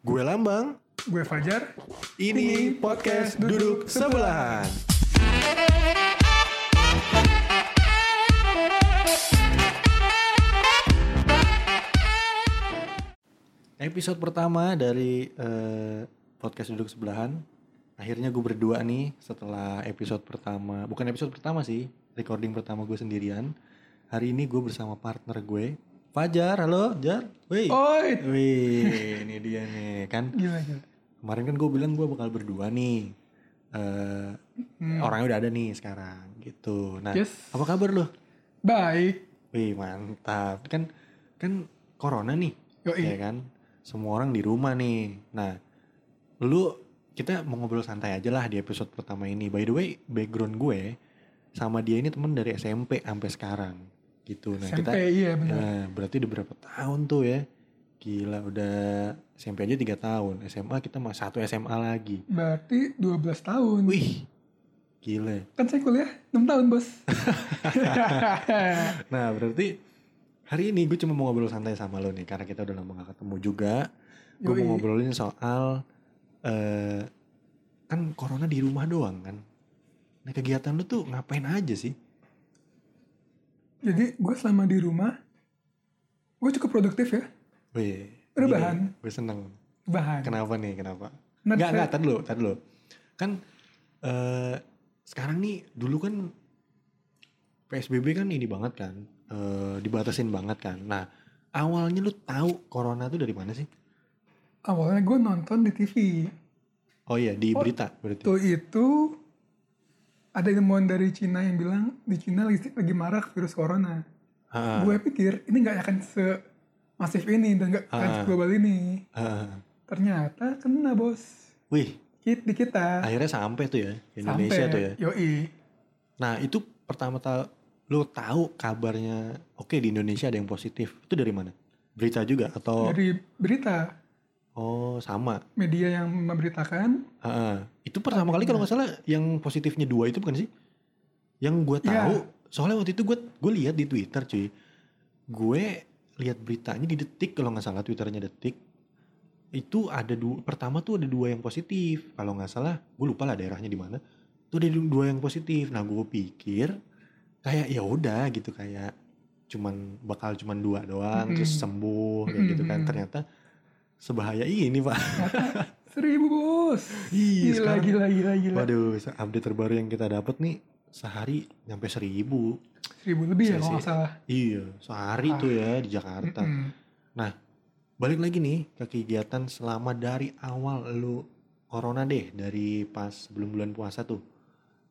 Gue Lambang, Gue Fajar. ini podcast Duduk Sebelahan. Episode pertama dari eh, podcast Duduk Sebelahan. Akhirnya gue berdua nih setelah episode pertama, bukan episode pertama sih, recording pertama gue sendirian. Hari ini gue bersama partner gue, Fajar. Halo, Jar. Wih. Oi. Wih, ini dia nih kan. Gila. Kemarin kan gue bilang gue bakal berdua nih. Eh Orangnya udah ada nih sekarang gitu. Nah, Yes. apa kabar lo? Baik. Wih mantap. Kan kan corona nih, Yoi. ya kan. Semua orang di rumah nih. Nah, lu kita mau ngobrol santai aja lah di episode pertama ini. By the way, background gue sama dia ini temen dari SMP sampai sekarang gitu. Nah, SMP kita iya benar. Nah, berarti udah berapa tahun tuh ya? Gila, udah SMP aja 3 tahun. SMA kita mah satu SMA lagi. Berarti 12 tahun. Wih, gila. Kan saya kuliah 6 tahun, Bos. Nah, berarti hari ini gue cuma mau ngobrol santai sama lo nih. Karena kita udah lama gak ketemu juga. Gue mau ngobrolin soal... eh kan corona di rumah doang kan. Nah, kegiatan lu tuh ngapain aja sih? Jadi gue selama di rumah gue cukup produktif ya. Wih, Rebahan. Gue seneng. Bahan. Kenapa nih? Kenapa? Enggak, saya- enggak, tadi dulu, tadi dulu. Kan eh sekarang nih dulu kan PSBB kan ini banget kan, eh dibatasin banget kan. Nah, awalnya lu tahu corona tuh dari mana sih? Awalnya gue nonton di TV. Oh iya, di Oh, berita berarti. Tuh itu ada ilmuwan dari Cina yang bilang di Cina lagi, lagi marak virus corona. Ah, Gue pikir ini nggak akan se masif ini dan nggak akan global ini. ah. Ternyata kena bos. Wih, Kit di kita. akhirnya sampai tuh ya Indonesia Sampai. tuh ya. Yoi. Nah, itu pertama tahu lu tahu kabarnya oke di Indonesia ada yang positif. Itu dari mana? Berita juga atau Dari berita oh sama? media yang memberitakan. Ah, itu pertama kali kalau nggak salah yang positifnya dua itu bukan sih? Yang gue Iya. tahu, soalnya waktu itu gue gue lihat di Twitter cuy, gue lihat beritanya di detik kalau nggak salah twitternya detik itu ada dua pertama tuh ada dua yang positif kalau nggak salah gue lupa lah daerahnya di mana tuh ada du- dua yang positif nah gue pikir kayak ya udah gitu kayak cuman bakal cuman dua doang terus Mm-mm. sembuh kayak gitu kan ternyata sebahaya ini pak seribu bos. Iya, Gila, sekarang- gila, gila, gila. Waduh, update terbaru yang kita dapat nih sehari nyampe seribu. Seribu lebih ya Saya kalau nggak salah. Iya, sehari Ah. tuh ya di Jakarta. Mm-mm. Balik lagi nih ke kegiatan selama dari awal lu corona deh, dari pas sebelum bulan puasa tuh.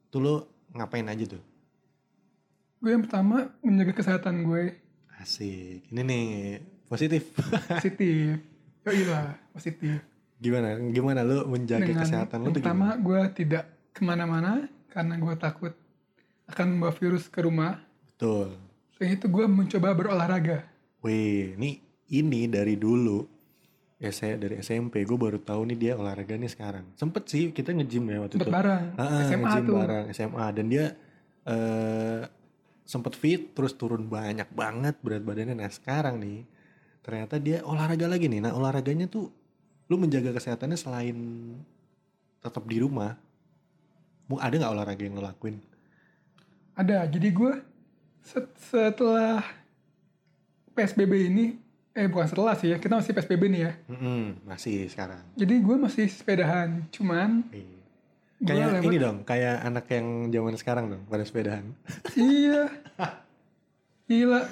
Tuh lu ngapain aja tuh? Gue yang pertama menjaga kesehatan gue Asik. Ini nih positif. positif. Yoi lah, positif. gimana? Gimana lu menjaga Dengan kesehatan lu tuh pertama gue tidak ke mana-mana karena gue takut akan membawa virus ke rumah. Betul. Selain itu gue mencoba berolahraga. Wih, ini ini dari dulu. Ya saya dari SMP gue baru tahu nih dia olahraga nih sekarang. Sempet sih kita nge-gym ya waktu Sempet itu. bareng. Ah, SMA tuh. bareng SMA dan dia eh sempet fit terus turun banyak banget berat badannya. Nah sekarang nih ternyata dia olahraga lagi nih. Nah olahraganya tuh lu menjaga kesehatannya selain tetap di rumah. Mau ada nggak olahraga yang lo lakuin? Ada. Jadi gue set- setelah PSBB ini, eh bukan setelah sih ya, kita masih PSBB nih ya. Mm-mm, masih sekarang. Jadi gue masih sepedahan, cuman Iya. Kayak lewat. ini dong, kayak anak yang zaman sekarang dong pada sepedahan. Iya. Gila.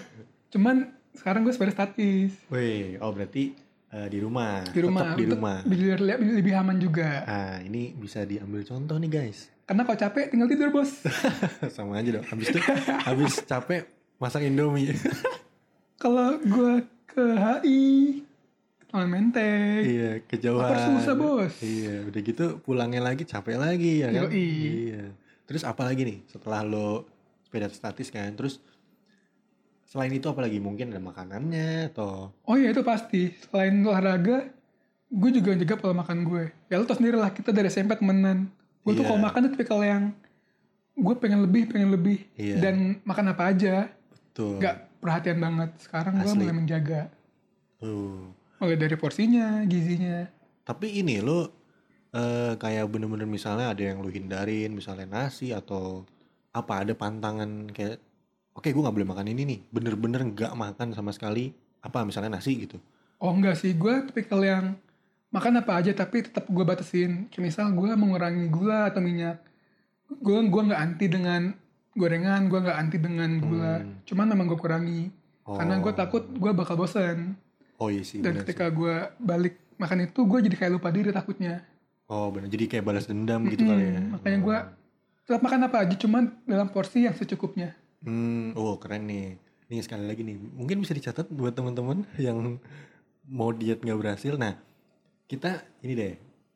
Cuman sekarang gue sepeda statis Wih, oh berarti eh, di rumah. di rumah. Tetap di rumah. Biar lebih, lebih aman juga. Nah, ini bisa diambil contoh nih guys. Karena kalau capek tinggal tidur bos. Sama aja dong. Habis itu habis capek masak Indomie. kalau gue ke HI, ke Taman Menteng, iya, kejauhan. Lapar susah, Bos. Iya, udah gitu pulangnya lagi capek lagi ya kan? Yoi. Iya. Terus apa lagi nih setelah lo sepeda statis kan? Terus selain itu apa lagi? Mungkin ada makanannya atau Oh iya itu pasti. Selain olahraga, gue juga jaga pola makan gue. Ya lo tau sendiri lah, kita dari SMP temenan. Gue tuh Iya. kalau makan tuh tipikal yang gue pengen lebih, pengen lebih. Iya. Dan makan apa aja. tuh. Gak perhatian banget. Sekarang gue mulai menjaga. Tuh. Mulai dari porsinya, gizinya. Tapi ini lo eh, kayak bener-bener misalnya ada yang lu hindarin, misalnya nasi atau apa ada pantangan kayak oke gue nggak boleh makan ini nih, bener-bener nggak makan sama sekali apa misalnya nasi gitu. Oh enggak sih, gue tipikal yang makan apa aja tapi tetap gue batasin. Kayak misal gue mengurangi gula atau minyak. Gue gua nggak anti dengan gorengan, gue nggak anti dengan gula. Hmm. Cuman memang gue kurangi. Karena gue Oh. takut gue bakal bosen. Oh iya sih. Dan bener ketika gue balik makan itu, gue jadi kayak lupa diri takutnya. Oh bener, jadi kayak balas dendam gitu kali ya. makanya gua- Tetap makan apa aja, cuman dalam porsi yang secukupnya. Hmm, oh keren nih. Nih sekali lagi nih, mungkin bisa dicatat buat teman-teman yang mau diet nggak berhasil. Nah, kita ini deh,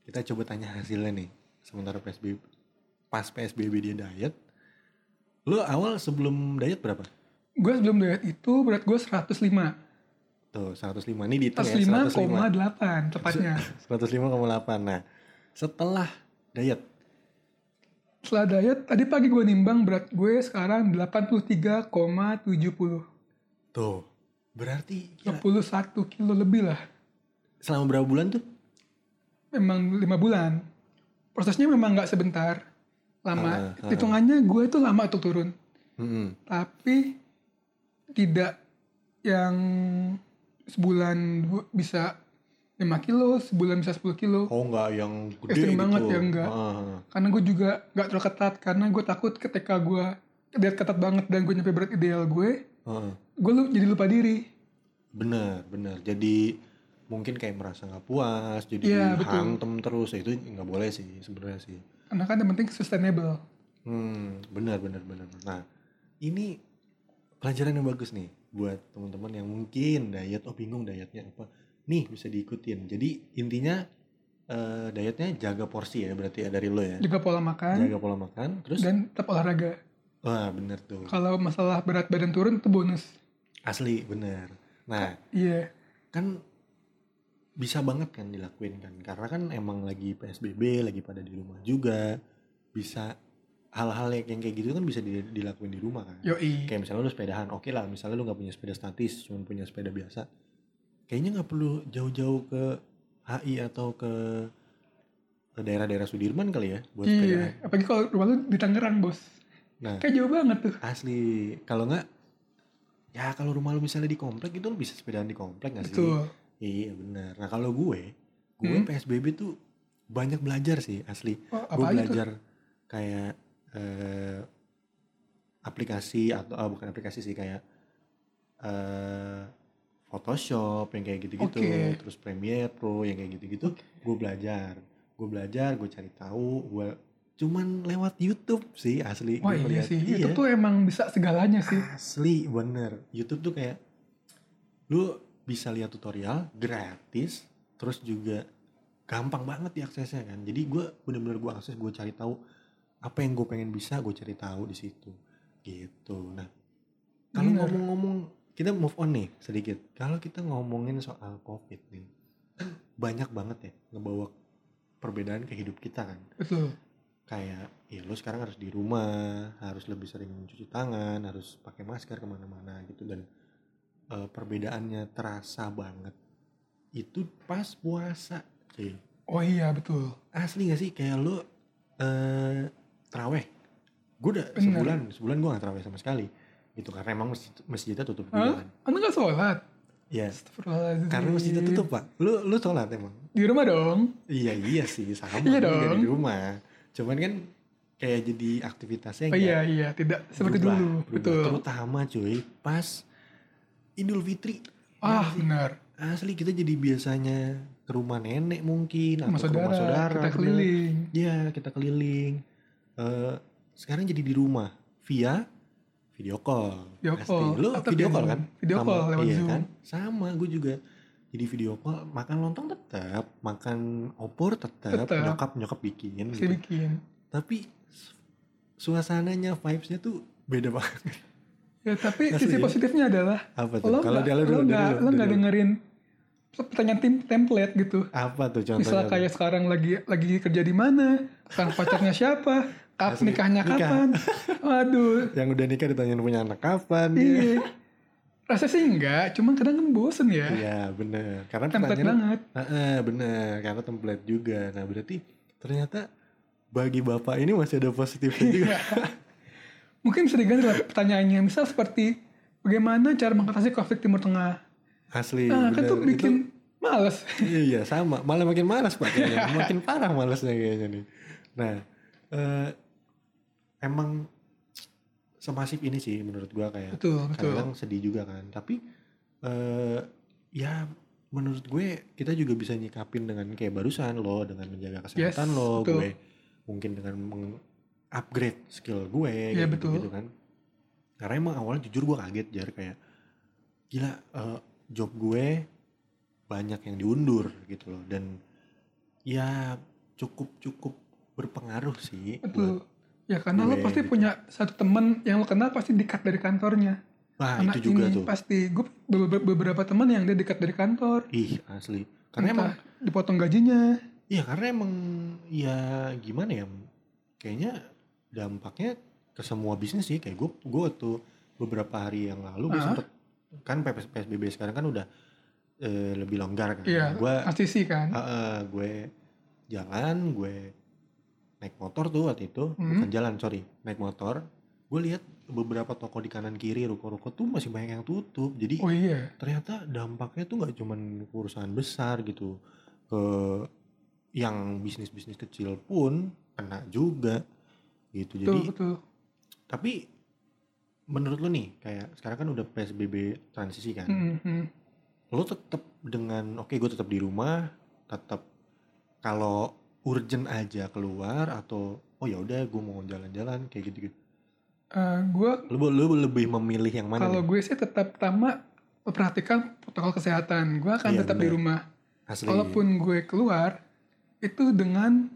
kita coba tanya hasilnya nih. Sementara PSBB, pas PSBB dia diet, lo awal sebelum diet berapa? Gue sebelum diet itu berat gue 105. Tuh 105 ini dihitung ya 105,8 tepatnya. 105,8. Nah, setelah diet, Setelah diet, tadi pagi gue nimbang berat gue sekarang 83,70. tuh berarti gila, 21 kilo lebih lah. selama berapa bulan tuh? Memang lima bulan. Prosesnya memang nggak sebentar. Lama. Ah, ah. Hitungannya gue itu lama untuk turun. Hmm, Tapi tidak yang sebulan bu- bisa 5 kilo, sebulan bisa 10 kilo. Oh nggak yang gede Ekstrim gitu. banget ya, enggak. Ah. Karena gue juga nggak terlalu ketat. Karena gue takut ketika gue diet ketat banget dan gue nyampe berat ideal gue, Heeh. gue lu jadi lupa diri. Bener, bener. Jadi mungkin kayak merasa nggak puas, jadi betul. hantem terus. Ya, Itu nggak boleh sih sebenarnya sih. Karena kan yang penting sustainable. Hmm, bener, bener, bener. Nah, ini pelajaran yang bagus nih buat teman-teman yang mungkin diet, oh bingung dietnya apa. Nih bisa diikutin. Jadi intinya eh, dietnya jaga porsi ya berarti ya dari lo ya. Juga pola makan Jaga pola makan, terus dan tetap olahraga. wah bener tuh. Kalau masalah berat badan turun itu bonus. Asli bener. Nah, Iya. kan bisa banget kan dilakuin kan karena kan emang lagi PSBB lagi pada di rumah juga bisa hal-hal yang kayak gitu kan bisa di- dilakuin di rumah kan Yoi. kayak misalnya lu sepedahan oke lah misalnya lu nggak punya sepeda statis cuma punya sepeda biasa kayaknya nggak perlu jauh-jauh ke HI atau ke ke daerah-daerah Sudirman kali ya buat Iya. Apalagi kalau rumah lu di Tangerang, bos. nah Kayak jauh banget tuh. asli kalau nggak ya kalau rumah lu misalnya di komplek itu lu bisa sepedaan di komplek nggak sih Betul. Iya benar. Nah kalau gue, gue Hmm. PSBB tuh banyak belajar sih asli. Oh, gue belajar kayak eh, aplikasi atau ah, bukan aplikasi sih kayak eh, Photoshop yang kayak gitu-gitu, Oke. terus Premiere Pro yang kayak gitu-gitu. Gue belajar, gue belajar, gue cari tahu, gue cuman lewat YouTube sih asli. Wah Gue iya sih. iya. Itu tuh emang bisa segalanya sih. Asli bener. YouTube tuh kayak lu bisa lihat tutorial gratis, terus juga gampang banget diaksesnya kan. Jadi gue bener-bener gue akses, gue cari tahu apa yang gue pengen bisa, gue cari tahu di situ. Gitu. Nah, kalau ngomong-ngomong, kita move on nih sedikit. Kalau kita ngomongin soal COVID nih, kan banyak banget ya ngebawa perbedaan ke hidup kita kan Betul. kayak ya lo sekarang harus di rumah harus lebih sering mencuci tangan harus pakai masker ke mana-mana gitu dan eh, perbedaannya terasa banget itu pas puasa cuy Oh iya betul. asli gak sih kayak lo eh traweh gue udah Bener. sebulan sebulan gue gak traweh sama sekali gitu karena emang masjid, masjidnya tutup juga Hah? kan Anda nggak sholat? ya Astagfirullahaladzim. karena masjidnya tutup pak lu lu sholat emang Di rumah dong. iya iya sih sama Iya dong. di rumah cuman kan kayak jadi aktivitasnya Oh iya iya tidak seperti berubah, dulu. berubah. Betul. Terutama cuy pas Idul Fitri. Ah Ya, benar. asli kita jadi biasanya ke rumah nenek mungkin Sama atau ke rumah saudara, kita keliling. Iya, kita keliling. Eh, sekarang jadi di rumah via video call. Video Pasti. call. Lu Atau video via call kan? Video Sama, call lewat iya Zoom. kan? Sama, gue juga jadi video call makan lontong tetap, makan opor tetap, Tetap. nyokap nyokap bikin Pasti gitu. bikin. Tapi su- suasananya, vibesnya tuh beda banget. Ya tapi Asli sisi ya? positifnya adalah Apa tuh? lo Kalau dia lu lo dulu, dia nggak lo nggak dengerin pertanyaan tim template gitu. Apa tuh contohnya? Misal kayak sekarang lagi lagi kerja di mana, sekarang pacarnya siapa, kap Asli, nikahnya nikah. kapan. Waduh. yang udah nikah ditanyain punya anak kapan dia. Iya. Rasa sih enggak, cuman kadang kan bosen ya. Iya bener. Karena Template banget. Heeh, bener. Karena template juga. Nah berarti ternyata bagi bapak ini masih ada positifnya juga. Mungkin bisa diganti lah pertanyaannya. Misal seperti bagaimana cara mengatasi konflik Timur Tengah. Asli. Nah, kan bener. tuh bikin males. Iya, iya sama. Malah makin malas pak. kayaknya. makin parah malasnya kayaknya nih. Nah eh, emang semasif ini sih menurut gua kayak Betul, betul. kadang sedih juga kan. Tapi eh ya menurut gue kita juga bisa nyikapin dengan kayak barusan lo dengan menjaga kesehatan Yes, lo, betul. gue mungkin dengan meng-upgrade skill gue Iya, kayak betul. gitu kan. Karena emang awalnya jujur gue kaget jar kayak gila eh, job gue banyak yang diundur gitu loh dan ya cukup cukup berpengaruh sih. Betul. Ya karena lo gue pasti gitu. punya satu temen yang lo kenal pasti dikat dari kantornya. Wah Anak itu juga ini tuh. pasti. Gue beberapa, teman yang dia dekat dari kantor. Ih asli. Karena emang Entah dipotong gajinya. Iya karena emang ya gimana ya kayaknya dampaknya ke semua bisnis sih kayak gue gue tuh beberapa hari yang lalu gue sempet kan PS PSBB sekarang kan udah eh, lebih longgar kan Iya, gue pasti sih kan. gue jalan gue naik motor tuh waktu itu Hmm. bukan jalan sorry naik motor gue lihat beberapa toko di kanan kiri ruko-ruko tuh masih banyak yang tutup jadi Oh iya. ternyata dampaknya tuh nggak cuman perusahaan besar gitu ke yang bisnis-bisnis kecil pun kena juga gitu Betul, jadi betul. tapi menurut lo nih kayak sekarang kan udah psbb transisi kan Hmm, hmm. lo tetap dengan oke gue tetap di rumah tetap kalau urgent aja keluar atau oh ya udah gue mau jalan-jalan kayak gitu gitu Eh, gue lo, lo lebih memilih yang mana kalau gue sih tetap pertama memperhatikan protokol kesehatan. Gue akan Iya, tetap di benar. rumah. asli Kalaupun gue keluar itu dengan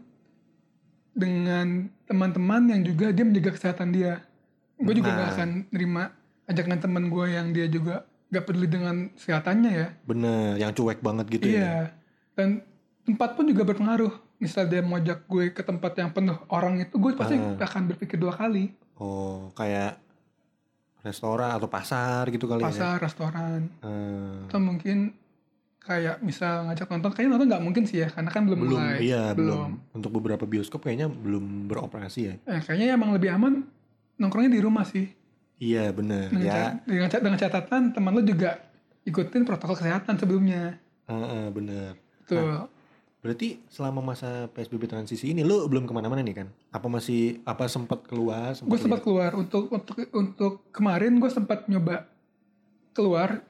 dengan teman-teman yang juga dia menjaga kesehatan dia. Gue juga Nah. gak akan nerima ajakan teman gue yang dia juga gak peduli dengan kesehatannya ya. bener yang cuek banget gitu ya iya. Dan tempat pun juga berpengaruh. Misal dia mau ajak gue ke tempat yang penuh orang itu, gue pasti Ah. akan berpikir dua kali. Oh, kayak restoran atau pasar gitu kali ya? Pasar, restoran, Eh, atau mungkin kayak misal ngajak nonton, kayaknya nonton nggak mungkin sih ya, karena kan belum, belum, mulai. iya belum. belum. Untuk beberapa bioskop kayaknya belum beroperasi ya. Eh, kayaknya emang lebih aman nongkrongnya di rumah sih. Iya bener Dengan, ya. dengan, dengan catatan teman lo juga ikutin protokol kesehatan sebelumnya. Eh, eh, bener. Tuh. Berarti selama masa PSBB transisi ini lu belum ke mana-mana nih kan? Apa masih apa sempat keluar? gue sempat keluar untuk untuk untuk kemarin gue sempat nyoba keluar.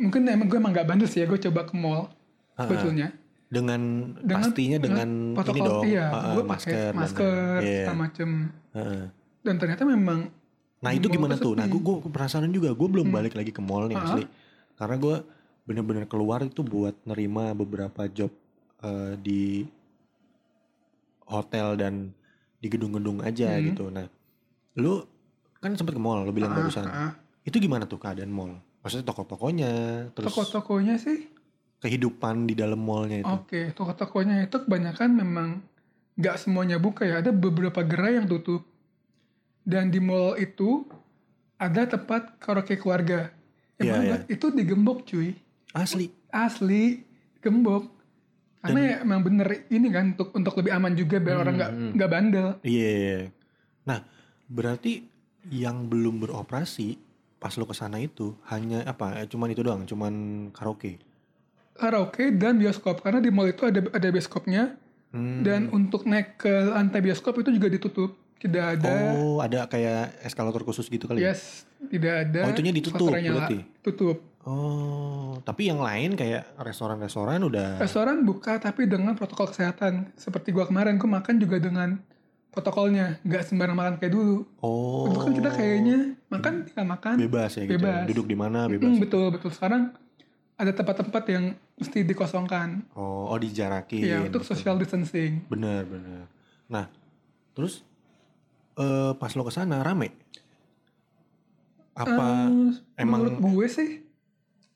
Mungkin emang gue emang gak bandel sih ya, gue coba ke mall Ah, ah. sebetulnya. dengan, Dengan- pastinya dengan, protokol ini dong, iya, ah, ah, gue pakai masker, dan- masker iya. segala macem. Ah. Dan ternyata memang Nah itu gimana tuh? Nah sepi. gue gue penasaran juga. Gue belum Hmm. balik lagi ke mall nih Ah. asli. Karena gue bener-bener keluar itu buat nerima beberapa job eh, di hotel dan di gedung-gedung aja Hmm. gitu. Nah, lu kan sempet ke mall, lu bilang Ah, barusan. ah. Itu gimana tuh keadaan mall? Maksudnya toko-tokonya, terus toko-tokonya sih kehidupan di dalam mallnya itu. Oke, toko-tokonya itu kebanyakan memang nggak semuanya buka ya. Ada beberapa gerai yang tutup. Dan di mall itu ada tempat karaoke keluarga. Yang Iya, mana iya. itu digembok cuy. Asli. Asli, gembok. Karena ya emang bener ini kan untuk untuk lebih aman juga biar Hmm, orang nggak hmm. nggak bandel. Iya. iya, iya. Nah, berarti yang belum beroperasi pas lu ke sana itu hanya apa? eh, Cuman itu doang, cuman karaoke. Karaoke dan bioskop karena di mall itu ada ada bioskopnya Hmm. dan untuk naik ke lantai bioskop itu juga ditutup. Tidak ada Oh, ada kayak eskalator khusus gitu kali ya? Yes, tidak ada. Oh, itunya ditutup berarti? Tutup. Oh, tapi yang lain kayak restoran-restoran udah Restoran buka tapi dengan protokol kesehatan. Seperti gua kemarin, gua makan juga dengan protokolnya. Nggak sembarang makan kayak dulu. Oh. Dulu kan kita kayaknya makan tinggal makan. bebas ya gitu. Bebas. Duduk di mana bebas. Mm, betul, betul. Sekarang ada tempat-tempat yang mesti dikosongkan. Oh, oh dijarakin. Iya, untuk Betul. social distancing. Bener, bener. Nah, terus eh pas lo ke sana rame? Apa Eh, emang- Menurut gue sih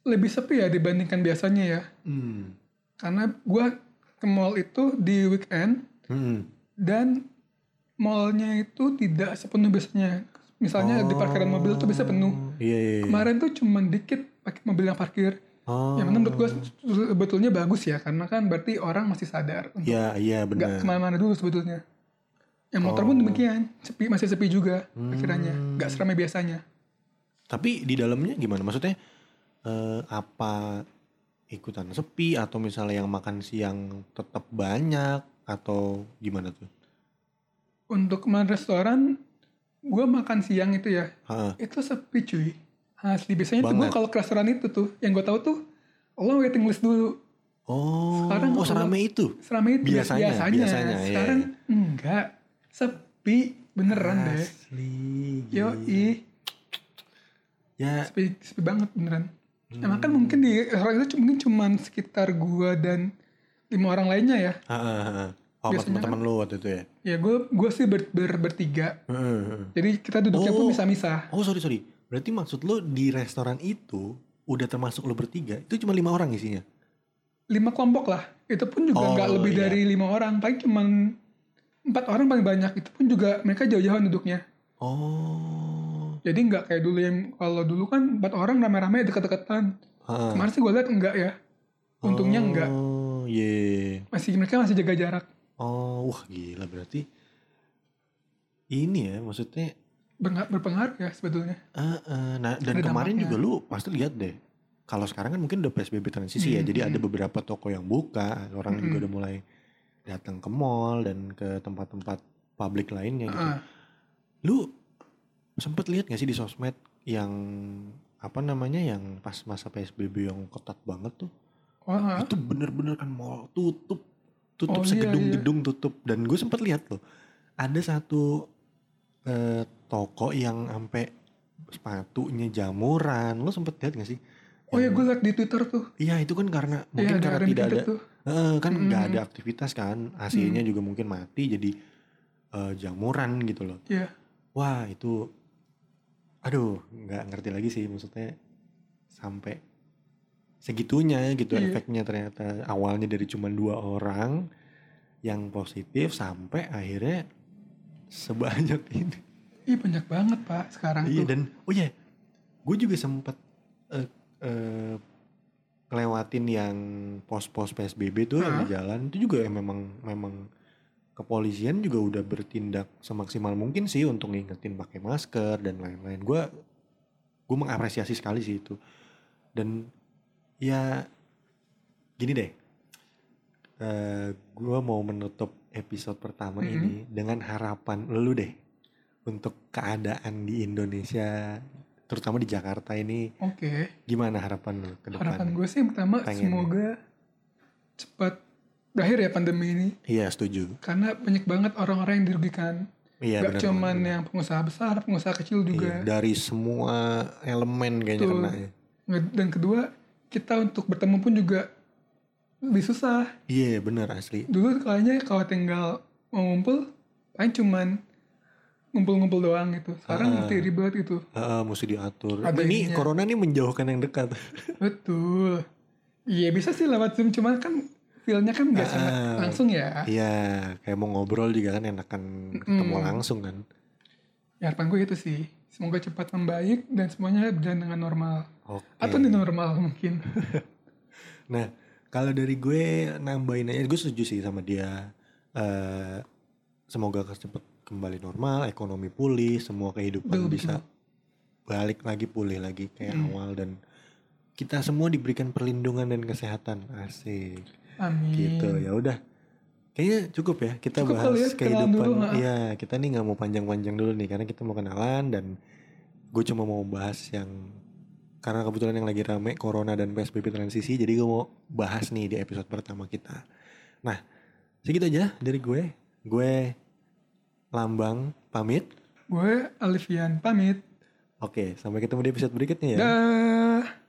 lebih sepi ya dibandingkan biasanya ya. hmm, Karena gua ke mall itu di weekend hmm. dan mallnya itu tidak sepenuh biasanya. Misalnya di parkiran mobil tuh bisa penuh. Iya, iya, iya. Kemarin tuh cuman dikit pakai mobil yang parkir. Oh. Yang menurut gue sebetulnya bagus ya, karena kan berarti orang masih sadar Ya, iya nggak benar. ke mana-mana dulu sebetulnya. Yang motor Oh. pun demikian, sepi masih sepi juga Hmm. pikirannya, nggak seramai biasanya. Tapi di dalamnya gimana? Maksudnya eh, apa ikutan sepi atau misalnya yang makan siang tetap banyak atau gimana tuh? Untuk kemarin restoran, gue makan siang itu ya, Heeh. itu sepi cuy. Asli biasanya tuh gue Banget. kalau ke restoran itu tuh, yang gue tahu tuh, lo waiting list dulu. Oh, Sekarang oh serame itu. Seramai itu Biasanya, biasanya, iya, Sekarang iya. enggak, sepi beneran deh. Asli. Yo gila. Ya, sepi, sepi banget beneran. Hmm. Emang kan mungkin di restoran itu mungkin cuman sekitar gua dan lima orang lainnya ya. heeh, heeh. Oh, teman-teman lu waktu itu ya? Ya gue gue sih ber, ber- bertiga. Heeh, heeh. Jadi kita duduknya pun Oh. misah-misah. Oh, sorry, sorry. Berarti maksud lu di restoran itu udah termasuk lu bertiga, itu cuma lima orang isinya? Lima kelompok lah. Itu pun juga Oh, nggak lebih iya. dari lima orang. Paling cuman empat orang paling banyak. Itu pun juga mereka jauh-jauhan duduknya. Oh. Jadi nggak kayak dulu yang kalau dulu kan empat orang rame-rame deket-deketan. Heeh. Kemarin sih gue liat enggak ya. Untungnya enggak. Oh, iya. Masih mereka masih jaga jarak. Oh, wah gila berarti ini ya maksudnya Berpengaruh, berpengaruh ya sebetulnya. eh, eh, nah dan Ada kemarin dampaknya. juga lu pasti lihat deh kalau sekarang kan mungkin udah PSBB transisi ya Hmm, jadi ada hmm. beberapa toko yang buka orang juga Hmm. udah mulai datang ke mall dan ke tempat-tempat publik lainnya gitu Ah, lu sempet lihat gak sih di sosmed yang apa namanya yang pas masa PSBB yang ketat banget tuh? Wah, itu bener-bener kan mall tutup. Tutup Oh, iya, segedung-gedung tutup. Dan gue sempet lihat loh ada satu eh, toko yang sampai sepatunya jamuran. Lo sempet lihat gak sih? Oh ya gue liat di Twitter tuh. iya itu kan karena Iya mungkin ada karena tidak ada Twitter tuh. eh, kan nggak ada aktivitas kan. AC-nya juga mungkin mati jadi eh, jamuran gitu loh. Iya. wah itu aduh nggak ngerti lagi sih maksudnya sampai segitunya gitu Iya. efeknya ternyata awalnya dari cuma dua orang yang positif sampai akhirnya sebanyak ini Ih banyak banget pak sekarang iya tuh. dan oh ya gue juga sempet eh, eh, ngelewatin yang pos-pos psbb tuh yang di jalan itu juga ya memang memang kepolisian juga udah bertindak semaksimal mungkin sih untuk ngingetin pakai masker dan lain-lain gue gue mengapresiasi sekali sih itu dan ya gini deh eh gue mau menutup episode pertama Mhm. ini dengan harapan lu deh untuk keadaan di Indonesia terutama di Jakarta ini Oke. gimana harapan lu ke depan? Harapan gue sih yang pertama Pengen. semoga cepat berakhir ya pandemi ini. Iya setuju. Karena banyak banget orang-orang yang dirugikan. Iya Gak benar. cuman yang pengusaha besar, pengusaha kecil Iya, juga. dari semua elemen kayaknya Betul. kena ya. Dan kedua, kita untuk bertemu pun juga lebih susah. Iya benar asli. Dulu kayaknya kalau tinggal mau ngumpul, paling cuman ngumpul-ngumpul doang gitu. Sekarang Ah. mesti ribet gitu. Heeh, mesti diatur. Ada ini corona nih menjauhkan yang dekat. Betul. Iya bisa sih lewat Zoom, cuman kan feel-nya kan gak sangat Ah. langsung ya. Iya, kayak mau ngobrol juga kan enakan ketemu Mm. langsung kan. Ya harapan gue itu sih. Semoga cepat membaik dan semuanya berjalan dengan normal. Oke. Atau di normal mungkin. Nah, kalau dari gue nambahin aja, gue setuju sih sama dia. Eh semoga cepet kembali normal, ekonomi pulih, semua kehidupan Betul, bisa betul. balik lagi pulih lagi kayak Hmm. awal dan kita semua diberikan perlindungan dan kesehatan. Asik. Amin. Gitu. Ya udah. Kayaknya cukup ya kita Cukup bahas kali ya, kehidupan. ha. Iya, kita nih nggak mau panjang-panjang dulu nih karena kita mau kenalan dan gue cuma mau bahas yang karena kebetulan yang lagi rame corona dan PSBB transisi jadi gue mau bahas nih di episode pertama kita. Nah, segitu aja dari gue. Gue Lambang pamit. Gue Alifian pamit. Oke, sampai ketemu di episode berikutnya ya. Dah.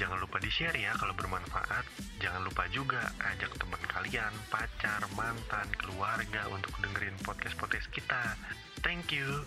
Jangan lupa di-share ya kalau bermanfaat. Jangan lupa juga ajak teman kalian, pacar, mantan, keluarga untuk dengerin podcast-podcast kita. Thank you.